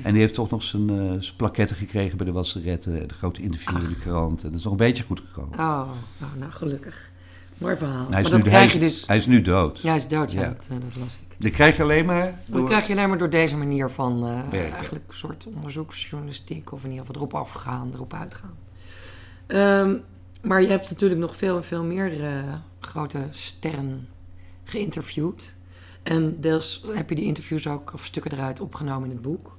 En die heeft toch nog zijn, zijn plaketten gekregen bij de wasseretten. En de grote interview Ach. in de krant. En dat is nog een beetje goed gekomen. Oh, oh nou gelukkig. Mooi verhaal. Hij is, maar nu, dat hij, krijg je dus... hij is nu dood. Ja, hij is dood, ja. Ja. Dat, dat las ik. Dat krijg je alleen maar... Dat door- krijg je alleen maar door deze manier van eh, eigenlijk een soort onderzoeksjournalistiek of in ieder geval erop afgaan, erop uitgaan. Ehm, maar je hebt natuurlijk nog veel en veel meer eh, grote sterren geïnterviewd. En deels heb je die interviews ook of stukken eruit opgenomen in het boek.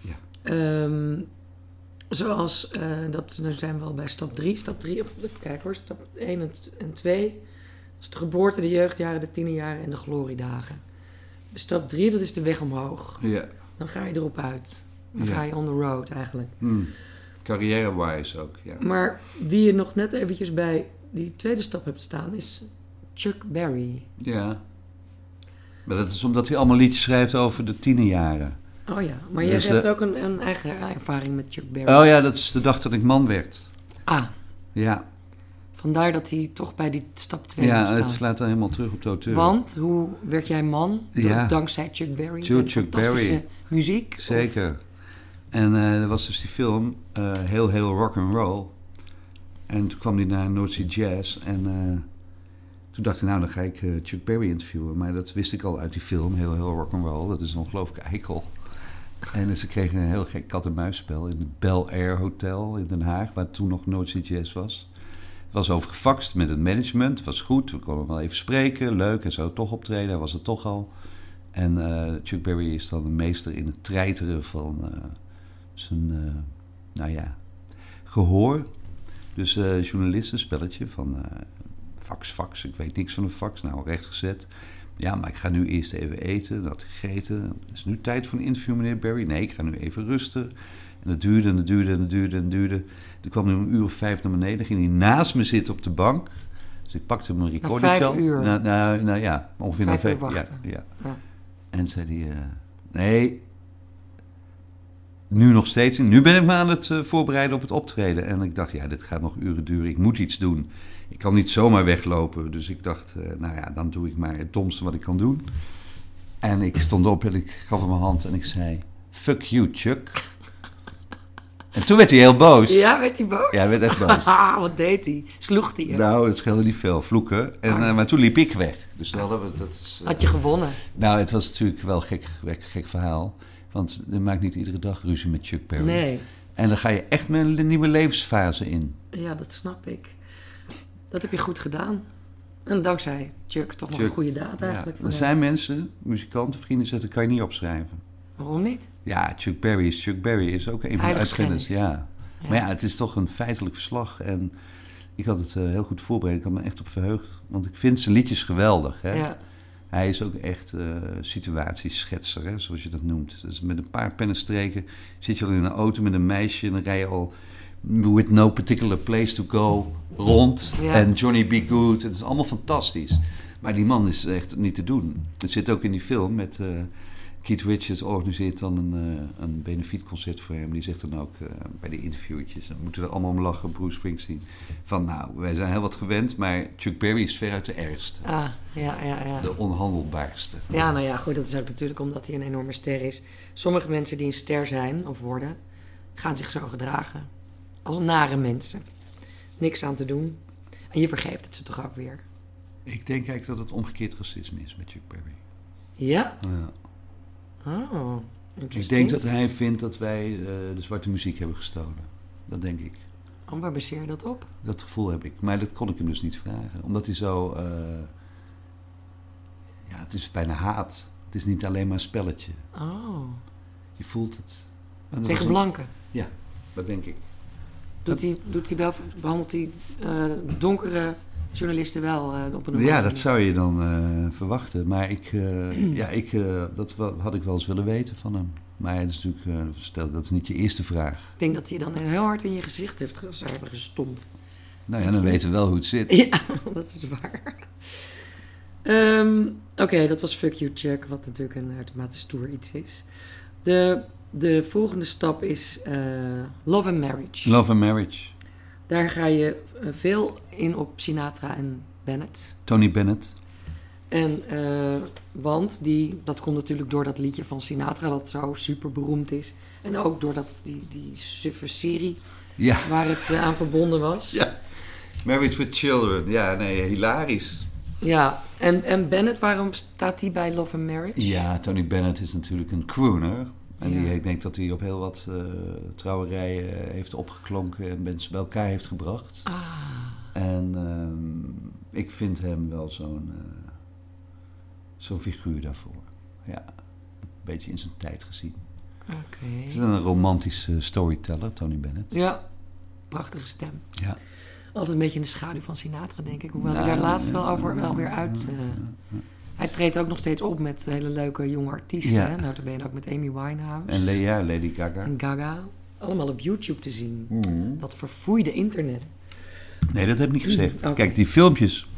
Ja. Ehm, zoals, eh, dat, dan zijn we al bij stap 3. Stap 3, of even kijken hoor, stap 1 en- en 2. Dat is de geboorte, de jeugdjaren, de tienerjaren en de gloriedagen. Stap 3, dat is de weg omhoog. Ja. Dan ga je erop uit. Dan Ja. ga je on the road eigenlijk. Hmm. Carrière-wise ook, ja. Maar wie je nog net eventjes bij die tweede stap hebt staan is Chuck Berry. Ja. Maar dat is omdat hij allemaal liedjes schrijft over de tienerjaren. Oh ja, maar je Dus, hebt eh, ook een, een eigen ervaring met Chuck Berry. Oh ja, dat is de dag dat ik man werd. Ah, Ja, vandaar dat hij toch bij die stap 2 ja het slaat dan helemaal terug op de auteur. Want hoe werd jij man? Ja. Dankzij Chuck Berry. Chuck fantastische Berry. muziek. Zeker. En eh, er was dus die film, eh, heel heel rock and roll. En toen kwam hij naar Sea Jazz. En toen dacht ik, nou dan ga ik Chuck Berry interviewen. Maar dat wist ik al uit die film, heel heel rock and roll. Dat is een ongelooflijke eikel. En ze kregen een heel gek kat-en-muisspel in het Bel Air Hotel in Den Haag, waar toen nog Sea Jazz was. Was over gefaxt met het management, was goed, we konden wel even spreken, leuk en zo toch optreden, hij was het toch al. En eh, Chuck Berry is dan een meester in het treiteren van eh, zijn, eh, nou ja, gehoor. Dus journalistenspelletje van fax, fax, ik weet niks van een fax, nou rechtgezet. Ja, maar ik ga nu eerst even eten, dat gegeten. Het is nu tijd voor een interview, meneer Berry. Nee, ik ga nu even rusten. En dat duurde en dat duurde en dat duurde en dat duurde. Toen kwam hij om een uur of vijf naar beneden, ging hij naast me zitten op de bank. Dus ik pakte mijn recordertje. vijf uur? Nou, nou, nou ja, ongeveer Vijf na uur vijf- ja, wachten. ja. Ja. En zei hij, eh, nee, nu nog steeds. Nu ben ik me aan het eh, voorbereiden op het optreden. En ik dacht, ja, dit gaat nog uren duren. Ik moet iets doen. Ik kan niet zomaar weglopen. Dus ik dacht, eh, nou ja, dan doe ik maar het domste wat ik kan doen. En ik stond op en ik gaf hem mijn hand en ik zei, fuck you, Chuck. En toen werd hij heel boos. Ja, werd hij boos? Ja, hij werd echt boos. [LAUGHS] Wat deed hij? Sloeg hij? Nou, het scheelde niet veel. Vloeken. En, Ah. eh, maar toen liep ik weg. Dus dan hadden we, dat is, eh, Had je gewonnen? Nou, het was natuurlijk wel een gek, gek, gek verhaal. Want je maakt niet iedere dag ruzie met Chuck Berry. Nee. En dan ga je echt met een nieuwe levensfase in. Ja, dat snap ik. Dat heb je goed gedaan. En dankzij Chuck toch nog Chuck, een goede daad Ja, eigenlijk. er voor hem. zijn mensen, muzikanten, vrienden, zeggen, dat kan je niet opschrijven. Waarom niet? Ja, Chuck Berry is Chuck Berry, is ook een van de uitvinders. Ja. Ja. Maar ja, het is toch een feitelijk verslag. En ik had het eh, heel goed voorbereid. Ik had me echt op verheugd. Want ik vind zijn liedjes geweldig. Hè? Ja. Hij is ook echt eh situatieschetser, hè, zoals je dat noemt. Dus met een paar pennenstreken zit je al in een auto met een meisje... en dan rij je al with no particular place to go rond. Ja. En Johnny B. Good, het is allemaal fantastisch. Maar die man is echt niet te doen. Het zit ook in die film met... eh, Keith Richards organiseert dan een, eh, een benefietconcert voor hem. Die zegt dan ook eh, bij de interviewtjes... dan moeten we er allemaal om lachen, Bruce Springsteen... van nou, wij zijn heel wat gewend... maar Chuck Berry is veruit de ergste. Ah, ja, ja, ja. De onhandelbaarste. Ja, nou ja, goed, dat is ook natuurlijk omdat hij een enorme ster is. Sommige mensen die een ster zijn of worden, gaan zich zo gedragen. Als nare mensen. Niks aan te doen. En je vergeeft het ze toch ook weer. Ik denk eigenlijk dat het omgekeerd racisme is met Chuck Berry. Ja? Ja. Oh, Ik denk dat hij vindt dat wij eh, de zwarte muziek hebben gestolen. Dat denk ik. Oh, waar baseer je dat op? Dat gevoel heb ik. Maar dat kon ik hem dus niet vragen. Omdat hij zo... eh, ja, het is bijna haat. Het is niet alleen maar een spelletje. Oh, Je voelt het. Tegen blanken. Ja, dat denk ik. Doet hij, doet hij wel, behandelt hij eh, donkere journalisten wel eh, op een normale Ja, dat manier? zou je dan eh, verwachten. Maar ik, [CLEARS THROAT] ja, ik, dat had ik wel eens willen weten van hem. Maar het is natuurlijk, stel, dat is niet je eerste vraag. Ik denk dat hij dan heel hard in je gezicht heeft zou hebben gestompt. Nou ja, dan weten we wel hoe het zit. [LAUGHS] Ja, dat is waar. Ehm, Oké, dat was Fuck You Chuck, wat natuurlijk een uitermate stoer iets is. De, de volgende stap is eh, Love and Marriage. Love and Marriage. Daar ga je eh, veel in op Sinatra en Bennett. Tony Bennett. En, eh, want die, dat komt natuurlijk door dat liedje van Sinatra, wat zo super beroemd is. En ook door dat, die, die suffe serie Ja. waar het aan verbonden was. ja. Married with Children. Ja, nee, hilarisch. Ja, en, en Bennett, waarom staat die bij Love and Marriage? Ja, Tony Bennett is natuurlijk een crooner. En Ja. die, ik denk dat hij op heel wat eh, trouwerijen heeft opgeklonken en mensen bij elkaar heeft gebracht. Ah, En ehm, ik vind hem wel zo'n eh, zo'n figuur daarvoor. Ja, een beetje in zijn tijd gezien. oké. Het is een romantische storyteller, Tony Bennett. Ja, prachtige stem. Ja. Altijd een beetje in de schaduw van Sinatra, denk ik. Hoewel hij Nou, daar laatst wel, over, wel weer uit... hij treedt ook nog steeds op met hele leuke jonge artiesten. Ja. Ja. Notabene ook met Amy Winehouse. En Lea, Lady Gaga. en Gaga. Allemaal op YouTube te zien. Mhm. Dat verfoeide internet. Nee, dat heb ik niet gezegd. Oké. Kijk, die filmpjes,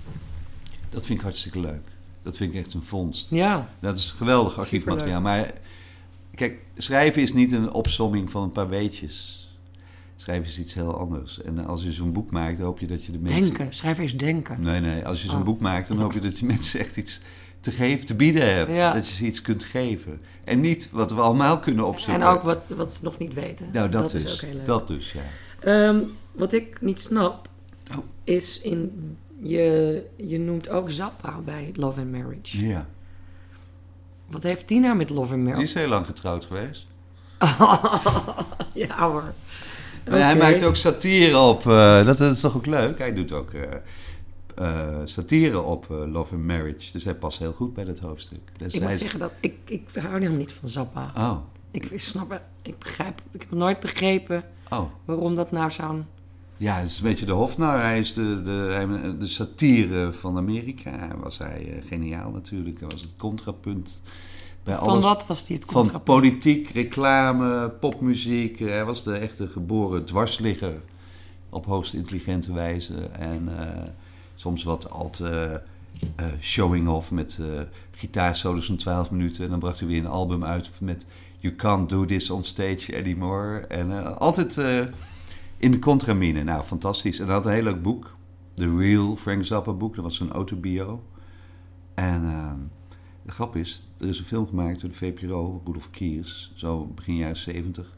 dat vind ik hartstikke leuk. Dat vind ik echt een vondst. Ja, Dat is geweldig archiefmateriaal. Maar kijk, schrijven is niet een opsomming van een paar weetjes. Schrijven is iets heel anders. En als je zo'n boek maakt, hoop je dat je de mensen... denken. Schrijven is denken. Nee, nee. Als je zo'n Oh. boek maakt, dan hoop je dat je mensen echt iets te geven, te bieden hebt. Ja. Dat je ze iets kunt geven. En niet wat we allemaal kunnen opzoeken. En ook wat, wat ze nog niet weten. Nou, dat, is is. ook heel leuk. dat dus, ja. Ehm, wat ik niet snap, Oh. is in... Je, je noemt ook Zappa bij Love and Marriage. Ja. Wat heeft die nou met Love and Die Marriage? is heel lang getrouwd geweest. [LAUGHS] ja hoor. Maar hij maakt ook satire op. eh, dat, dat is toch ook leuk? Hij doet ook eh, eh, satire op eh, Love and Marriage. Dus hij past heel goed bij dat hoofdstuk. Dus Ik hij moet is- zeggen dat ik, ik hou helemaal niet van Zappa. Oh, Ik snap, ik begrijp, ik heb nooit begrepen oh. waarom dat nou zo'n... Ja, het is een beetje de hofnar. Hij is de, de, hij- de satire van Amerika. Was hij eh, geniaal natuurlijk. Hij was het contrapunt bij Van alles. wat was die het Van contrapunt? politiek, reclame, popmuziek. Hij was de echte geboren dwarsligger op hoogst intelligente wijze. En soms wat al te eh, showing off met eh gitaarsolos van 12 minuten. En dan bracht hij weer een album uit met You Can't Do This on Stage Anymore. En eh, altijd eh, in de contramine. Nou, fantastisch. En hij had een heel leuk boek. The Real Frank Zappa boek. Dat was een autobio. En eh, de grap is, er is een film gemaakt door de VPRO, Rudolf Kiers, zo begin jaren 70.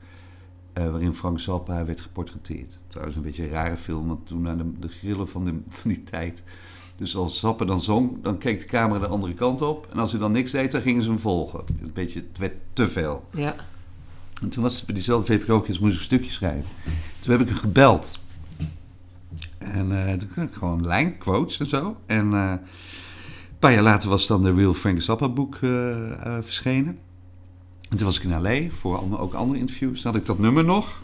Eh, waarin Frank Zappa werd geportretteerd. Trouwens een beetje een rare film, want toen naar de, de grillen van, de, van die tijd. Dus als Zappa dan zong, dan keek de camera de andere kant op. En als hij dan niks deed, dan gingen ze hem volgen. Een beetje, het werd te veel. Ja. En toen was het bij diezelfde VPRO-gids, moest ik een stukje schrijven. Toen heb ik hem gebeld. En eh toen kreeg ik gewoon lijn, quotes en zo. En eh, een paar jaar later was dan de Real Frank Zappa boek verschenen. En toen was ik in L.A. voor ook andere interviews. Dan had ik dat nummer nog.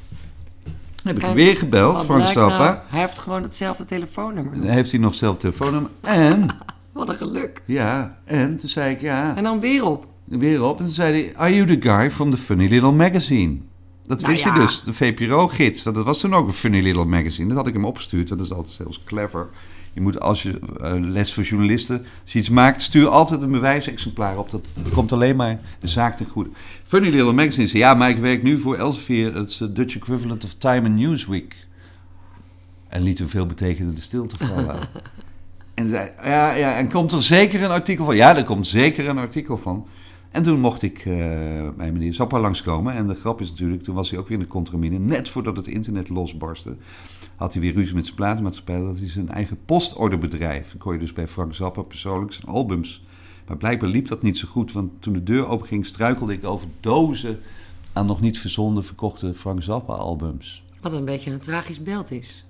Dan heb ik En weer gebeld, Frank Zappa. nou? hij heeft gewoon hetzelfde telefoonnummer. Dan heeft hij nog zelf telefoonnummer. En, [LAUGHS] Wat een geluk. ja, en toen zei ik ja. En dan weer op. weer op. En toen zei hij, are you the guy from the Funny Little Magazine? Dat Nou wist ja. hij dus, de VPRO-gids. Want dat was toen ook een Funny Little Magazine. Dat had ik hem opgestuurd. Dat is altijd zelfs clever. Je moet als je eh, les voor journalisten, als je iets maakt, stuur altijd een bewijsexemplaar op. Dat komt alleen maar de zaak ten goede. Funny Little Magazine zei, ja, maar ik werk nu voor Elsevier. Dat is de Dutch equivalent of Time and Newsweek. En liet een veelbetekenende stilte vallen. [LAUGHS] En zei, ja, ja, en komt er zeker een artikel van? Ja, er komt zeker een artikel van. En toen mocht ik eh, bij meneer Zappa langskomen. En de grap is natuurlijk, toen was hij ook weer in de contramine. Net voordat het internet losbarstte, had hij weer ruzie met zijn platenmaatschappij. Dat hij zijn eigen postorderbedrijf. Dan kon je dus bij Frank Zappa persoonlijk zijn albums. Maar blijkbaar liep dat niet zo goed. Want toen de deur openging, struikelde ik over dozen aan nog niet verzonden verkochte Frank Zappa albums. Wat een beetje een tragisch beeld is.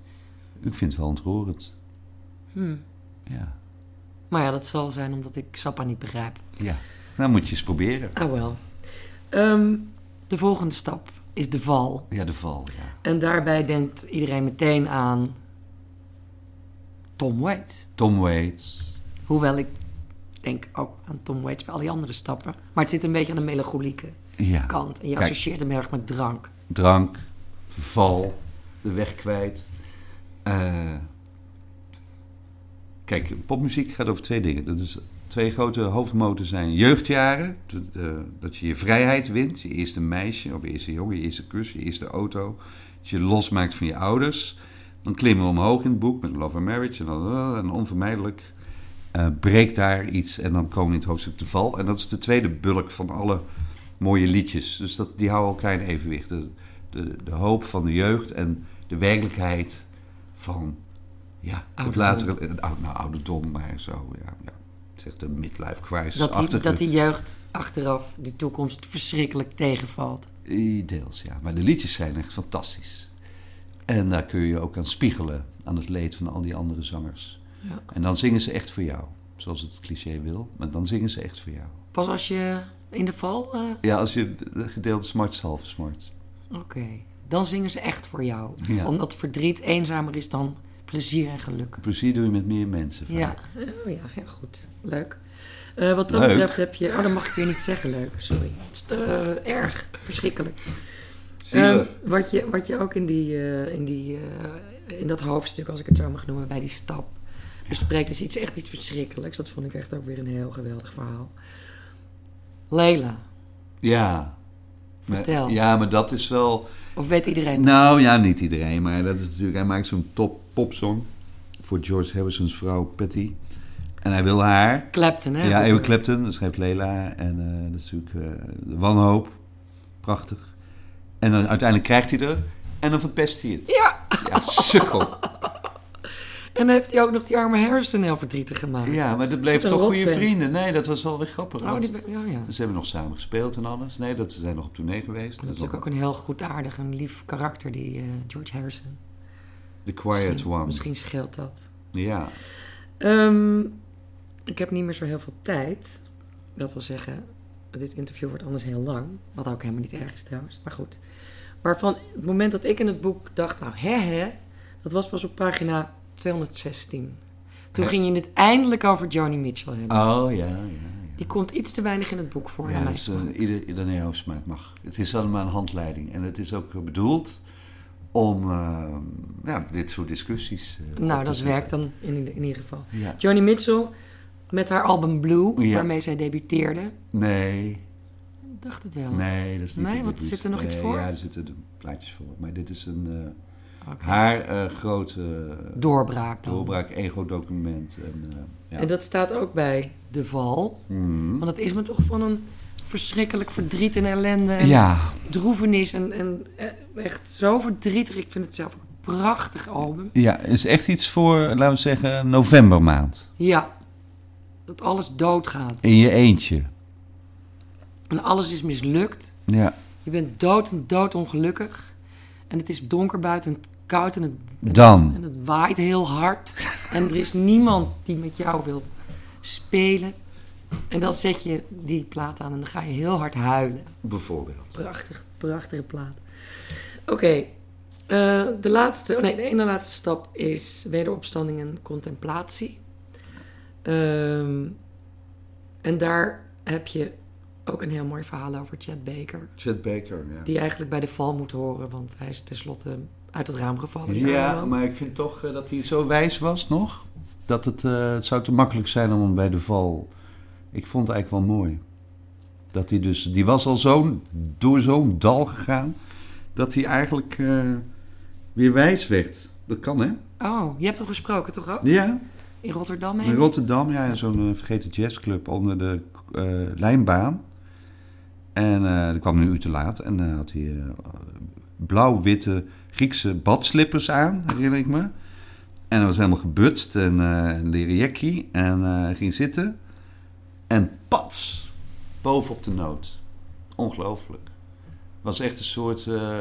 Ik vind het wel ontroerend. Hm. Ja. Maar ja, dat zal zijn omdat ik Sappa niet begrijp. ja. Nou moet je eens proberen. Ah wel. Ehm, de volgende stap is de val. Ja, de val, ja. En daarbij denkt iedereen meteen aan Tom Waits. Tom Waits. Hoewel ik denk ook aan Tom Waits bij al die andere stappen. Maar het zit een beetje aan de melancholieke Ja. kant. En je Kijk. associeert hem heel erg met drank. Drank, verval, de weg kwijt. Eh, kijk, popmuziek gaat over twee dingen. Dat is, twee grote hoofdmoten zijn jeugdjaren. dat je je vrijheid wint. Je eerste meisje of je eerste jongen, je eerste kus, je eerste auto. Dat je losmaakt van je ouders. Dan klimmen we omhoog in het boek met Love and Marriage. En, dan, en onvermijdelijk eh, breekt daar iets. En dan komen we in het hoofdstuk de val. En dat is de tweede bulk van alle mooie liedjes. Dus dat, die houden elkaar in evenwicht. De, de, de hoop van de jeugd en de werkelijkheid van ja, het Ouderdom. ou- nou, ouderdom, maar zo, ja, ja. Zegt de midlife crisis. Dat die, dat die jeugd achteraf die toekomst verschrikkelijk tegenvalt. Deels, ja. Maar de liedjes zijn echt fantastisch. En daar kun je je ook aan spiegelen, aan het leed van al die andere zangers. Ja. En dan zingen ze echt voor jou, zoals het cliché wil. Maar dan zingen ze echt voor jou. Pas als je in de val... eh, Ja, als je de gedeelte smart is halve smart. Oké. Dan zingen ze echt voor jou. Ja. Omdat verdriet eenzamer is dan plezier en geluk. Plezier doe je met meer mensen. vaak. Ja, oh ja, ja, goed. Leuk. Eh, wat dat Leuk. betreft heb je... Oh, dat mag ik weer niet zeggen, leuk. Sorry. Het is eh, erg. Verschrikkelijk. Zielig. Eh, wat, je, wat je ook in, die, eh, in, die, in dat hoofdstuk, als ik het zo mag noemen, bij die stap bespreekt, is iets, echt iets verschrikkelijks. Dat vond ik echt ook weer een heel geweldig verhaal. Leila. Ja. Maar- Vertel. ja, maar dat is wel... Of weet iedereen dat? Nou ja, niet iedereen, maar dat is natuurlijk... Hij maakt zo'n top popsong voor George Harrison's vrouw Patty. En hij wil haar... Clapton, hè? Ja, Eric Clapton, dat schrijft Lela. En eh, dat is natuurlijk eh, de wanhoop. Prachtig. En dan uiteindelijk krijgt hij er. En dan verpest hij het. Ja, Ja, sukkel. En heeft hij ook nog die arme Harrison heel verdrietig gemaakt. Ja, maar dat bleef toch goede vrienden. Nee, dat was wel weer grappig. Oh, die, ja, ja. Ze hebben nog samen gespeeld en alles. Nee, dat, ze zijn nog op tournee geweest. Dat is natuurlijk ook een heel goed aardig en lief karakter, die eh, George Harrison. The Quiet misschien, One. Misschien scheelt dat. Ja. Ehm, ik heb niet meer zo heel veel tijd. Dat wil zeggen, dit interview wordt anders heel lang. Wat ook helemaal niet erg is trouwens. Maar goed. Waarvan het moment dat ik in het boek dacht, nou hè hè, dat was pas op pagina 216. Toen ging je het eindelijk over Joni Mitchell hebben. Oh, ja, ja. Die komt iets te weinig in het boek voor. Ja, is, eh, ieder, ieder nee, smaak mag. Het is allemaal een handleiding. En het is ook bedoeld om eh, ja, dit soort discussies eh, nou, dat zetten. werkt dan in, in ieder geval. Ja. Joni Mitchell met haar album Blue, Ja. waarmee zij debuteerde. Nee, Ik dacht het wel. nee, dat is niet Nee, wat zit er nog iets voor? Ja, er zitten de plaatjes voor. Maar dit is een Haar eh, grote Doorbraak dan. doorbraak, ego-document. En, eh, ja. En dat staat ook bij De Val. Mhm. Want het is me toch van een verschrikkelijk verdriet en ellende. En Ja, droevenis en, en eh, echt zo verdrietig. Ik vind het zelf een prachtig album. ja, is echt iets voor, laten we zeggen, novembermaand. Ja, dat alles doodgaat. In je eentje. En alles is mislukt. Ja, Je bent dood en doodongelukkig. En het is donker buiten en koud en het, dan. en het waait heel hard. En er is niemand die met jou wil spelen. En dan zet je die plaat aan en dan ga je heel hard huilen. Bijvoorbeeld. Prachtig, prachtige plaat. Oké, eh, de laatste, oh nee, de ene laatste stap is wederopstanding en contemplatie. Ehm, en daar heb je ook een heel mooi verhaal over Chad Baker. Chet Baker, ja. Die eigenlijk bij de val moet horen, want hij is tenslotte uit het raam gevallen. Ja, maar ik vind toch eh, dat hij zo wijs was nog. Dat het, eh, het zou te makkelijk zijn om hem bij de val... Ik vond het eigenlijk wel mooi. Dat hij dus... Die was al zo door zo'n dal gegaan... dat hij eigenlijk eh, weer wijs werd. Dat kan, hè? Oh, je hebt hem gesproken toch ook? Ja. In Rotterdam, meen In? Rotterdam, ja, in zo'n vergeten jazzclub onder de lijnbaan. En eh er kwam nu een uur te laat. En dan had hij blauw-witte Griekse badslippers aan, herinner ik me. En hij was helemaal gebutst en eh, een leren jackie. En hij ging zitten. En pats, bovenop de noot. Ongelooflijk. was echt een soort, eh,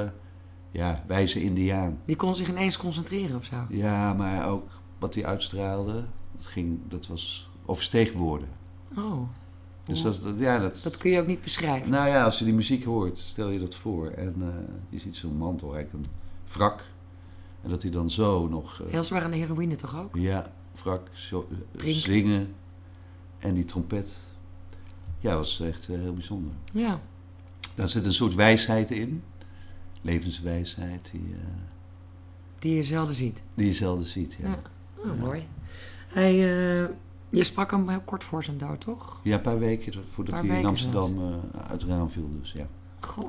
ja, wijze indiaan. Die kon zich ineens concentreren of zo. Ja, maar ook wat hij uitstraalde, dat, ging, dat was oversteeg woorden. Oh, Dus dat, dat- ja, dat, dat kun je ook niet beschrijven. Nou ja, als je die muziek hoort, stel je dat voor. En je ziet zo'n mantel, eigenlijk een wrak. En dat hij dan zo nog... eh, Heel zwaar aan de heroïne toch ook? ja, wrak, zo, eh, zingen. En die trompet. Ja, dat was echt eh, heel bijzonder. Ja. Daar zit een soort wijsheid in. Levenswijsheid die, Die je zelden ziet. die je zelden ziet. Ja. Ja. Oh, mooi. Hij, je sprak hem heel kort voor zijn dood, toch? Ja, een paar weken voordat Paar hij in Amsterdam uit het raam viel. Dus ja, Goh,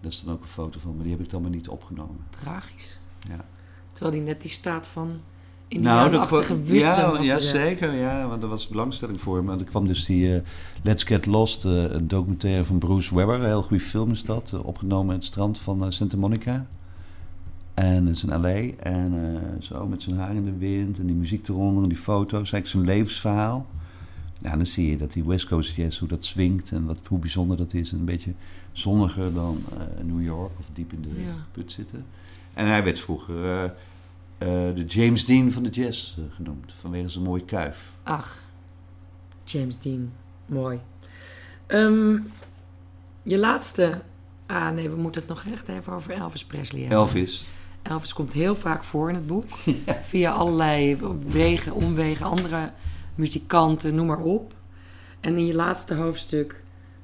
daar is dan ook een foto van. Maar die heb ik dan maar niet opgenomen. tragisch. Ja. Terwijl hij net die staat van Nou, indiaanachtige kwam- ja, ja, zeker. Ja, want er was belangstelling voor. Maar er kwam dus die eh, Let's Get Lost, eh, een documentaire van Bruce Webber. Een heel goede film is dat. eh, opgenomen in het strand van Santa Monica. En dat is in L.A. En zo met zijn haar in de wind en die muziek eronder en die foto's. Eigenlijk zijn levensverhaal. Ja, dan zie je dat die West Coast Jazz, hoe dat swingt en wat, hoe bijzonder dat is. En een beetje zonniger dan eh, New York of diep in de Ja. put zitten. En hij werd vroeger eh, eh, de James Dean van de jazz genoemd. Vanwege zijn mooie kuif. Ach, James Dean. Mooi. Ehm, je laatste... Ah nee, we moeten het nog echt even over Elvis Presley hebben. Elvis. Elvis komt heel vaak voor in het boek. [LAUGHS] Via allerlei wegen, omwegen, andere muzikanten, noem maar op. En in je laatste hoofdstuk,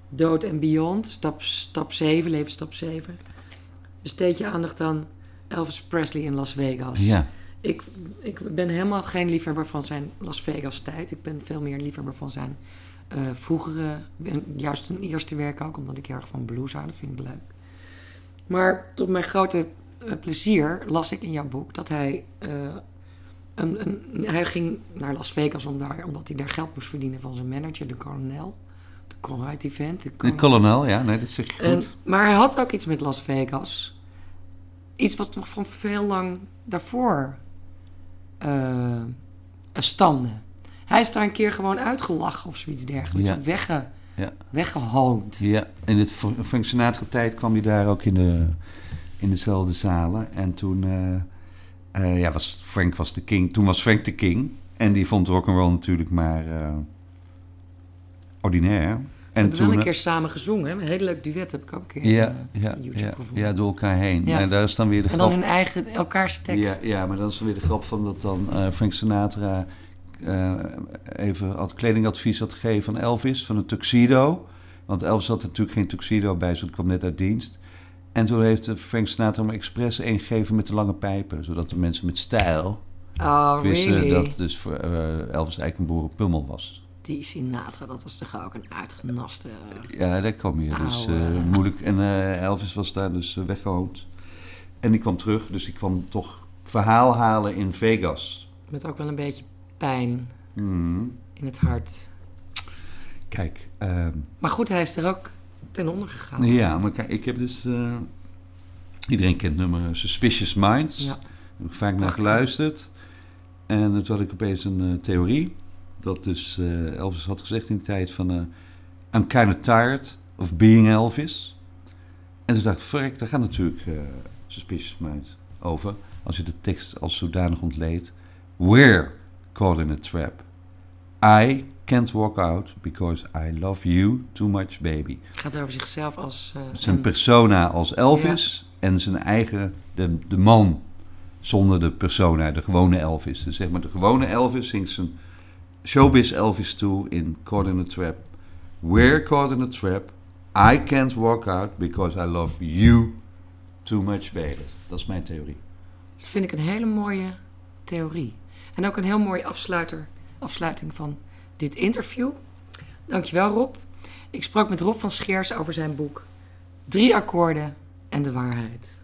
Dood en Beyond, stap, stap 7, levensstap 7, besteed je aandacht aan Elvis Presley in Las Vegas. Ja. Ik, ik ben helemaal geen liefhebber van zijn Las Vegas tijd. Ik ben veel meer een liefhebber van zijn eh, vroegere, juist zijn eerste werk ook, omdat ik heel erg van blues hou. Dat vind ik leuk. Maar tot mijn grote eh, plezier las ik in jouw boek dat hij, eh, hij ging naar Las Vegas om daar, omdat hij daar geld moest verdienen van zijn manager, de kolonel. De Conrad Event. De De kolonel. ja, nee, dat zeg je goed. Maar hij had ook iets met Las Vegas. Iets wat nog van veel lang daarvoor eh, stamde. Hij is daar een keer gewoon uitgelachen of zoiets dergelijks. Ja. Wegge, Ja. weggehoond. Ja, in het Sinatra tijd kwam hij daar ook in, de, in dezelfde zalen. En toen eh, eh, ja, was Frank was de king. Toen was Frank de king. En die vond rock'n'roll natuurlijk maar eh, ordinair. En En hebben wel toen, een eh, keer samen gezongen. hè? Een hele leuk duet heb ik ook een keer ja, ja, ja, ja, door elkaar heen. Ja. En daar is dan weer de en dan hun eigen, elkaars tekst. Ja, ja, maar dan is dan weer de grap van dat dan Frank Sinatra even had kledingadvies had gegeven aan Elvis van een tuxedo. Want Elvis had natuurlijk geen tuxedo bij, zo kwam net uit dienst. En toen heeft eh, Frank Sinatra hem expres een gegeven met de lange pijpen. Zodat de mensen met stijl Oh, wisten really? dat dus voor eh, Elvis eigenlijk een boerenpummel was. Die Sinatra, dat was toch ook een uitgenaste... eh, Ja, daar kwam je. Dus moeilijk. En Elvis was daar dus eh, weggehoond. En die kwam terug, dus die kwam toch verhaal halen in Vegas. met ook wel een beetje pijn Mhm. in het hart. Kijk, ehm, Maar goed, hij is er ook ten onder gegaan. Ja, maar kijk, ik heb dus... eh, iedereen kent het nummer Suspicious Minds. Ja. Daar heb ik vaak naar geluisterd. En toen had ik opeens een eh, theorie. Dat dus eh, Elvis had gezegd in die tijd van... eh, I'm kind of tired of being Elvis. En toen dacht ik, verrek, daar gaat natuurlijk eh, Suspicious Minds over. Als je de tekst als zodanig ontleedt. We're caught in a trap. I can't walk out because I love you too much, baby. Het gaat over zichzelf als... eh, Zijn een- persona als Elvis en zijn eigen, de, de man zonder de persona, de gewone Elvis. Dus zeg maar, de gewone Elvis zingt zijn showbiz Elvis toe in Caught in a Trap. We're caught in a trap. I can't walk out because I love you too much, baby. Dat is mijn theorie. Dat vind ik een hele mooie theorie. En ook een heel mooie afsluiter, afsluiting van dit interview. Dankjewel Rob. Ik sprak met Rob van Scheers over zijn boek Drie akkoorden en de waarheid.